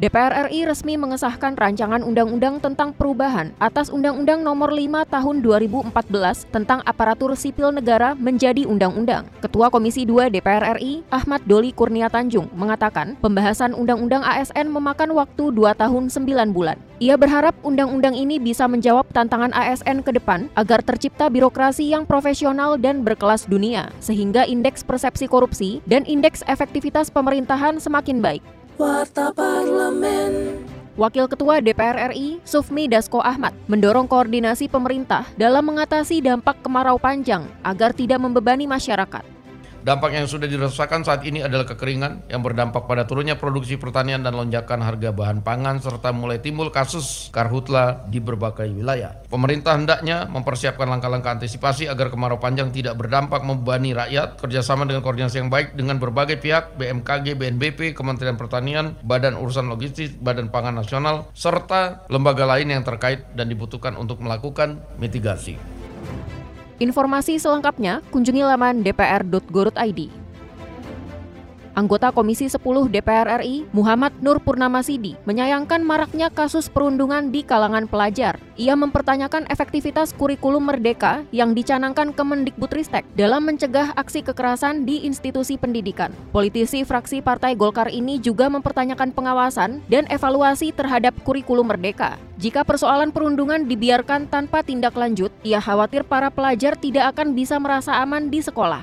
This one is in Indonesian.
DPR RI resmi mengesahkan rancangan undang-undang tentang perubahan atas Undang-Undang Nomor 5 Tahun 2014 tentang aparatur sipil negara menjadi undang-undang. Ketua Komisi 2 DPR RI, Ahmad Doli Kurnia Tanjung, mengatakan pembahasan Undang-Undang ASN memakan waktu 2 tahun 9 bulan. Ia berharap undang-undang ini bisa menjawab tantangan ASN ke depan agar tercipta birokrasi yang profesional dan berkelas dunia, sehingga indeks persepsi korupsi dan indeks efektivitas pemerintahan semakin baik. Warta Parlemen. Wakil Ketua DPR RI, Sufmi Dasko Ahmad, mendorong koordinasi pemerintah dalam mengatasi dampak kemarau panjang agar tidak membebani masyarakat. Dampak yang sudah dirasakan saat ini adalah kekeringan yang berdampak pada turunnya produksi pertanian dan lonjakan harga bahan pangan serta mulai timbul kasus karhutla di berbagai wilayah. Pemerintah hendaknya mempersiapkan langkah-langkah antisipasi agar kemarau panjang tidak berdampak membebani rakyat, kerjasama dengan koordinasi yang baik dengan berbagai pihak, BMKG, BNBP, Kementerian Pertanian, Badan Urusan Logistik, Badan Pangan Nasional, serta lembaga lain yang terkait dan dibutuhkan untuk melakukan mitigasi. Informasi selengkapnya kunjungi laman dpr.go.id. Anggota Komisi 10 DPR RI, Muhammad Nur Purnamasidi, menyayangkan maraknya kasus perundungan di kalangan pelajar. Ia mempertanyakan efektivitas kurikulum merdeka yang dicanangkan Kemendikbudristek dalam mencegah aksi kekerasan di institusi pendidikan. Politisi fraksi Partai Golkar ini juga mempertanyakan pengawasan dan evaluasi terhadap kurikulum merdeka. Jika persoalan perundungan dibiarkan tanpa tindak lanjut, ia khawatir para pelajar tidak akan bisa merasa aman di sekolah.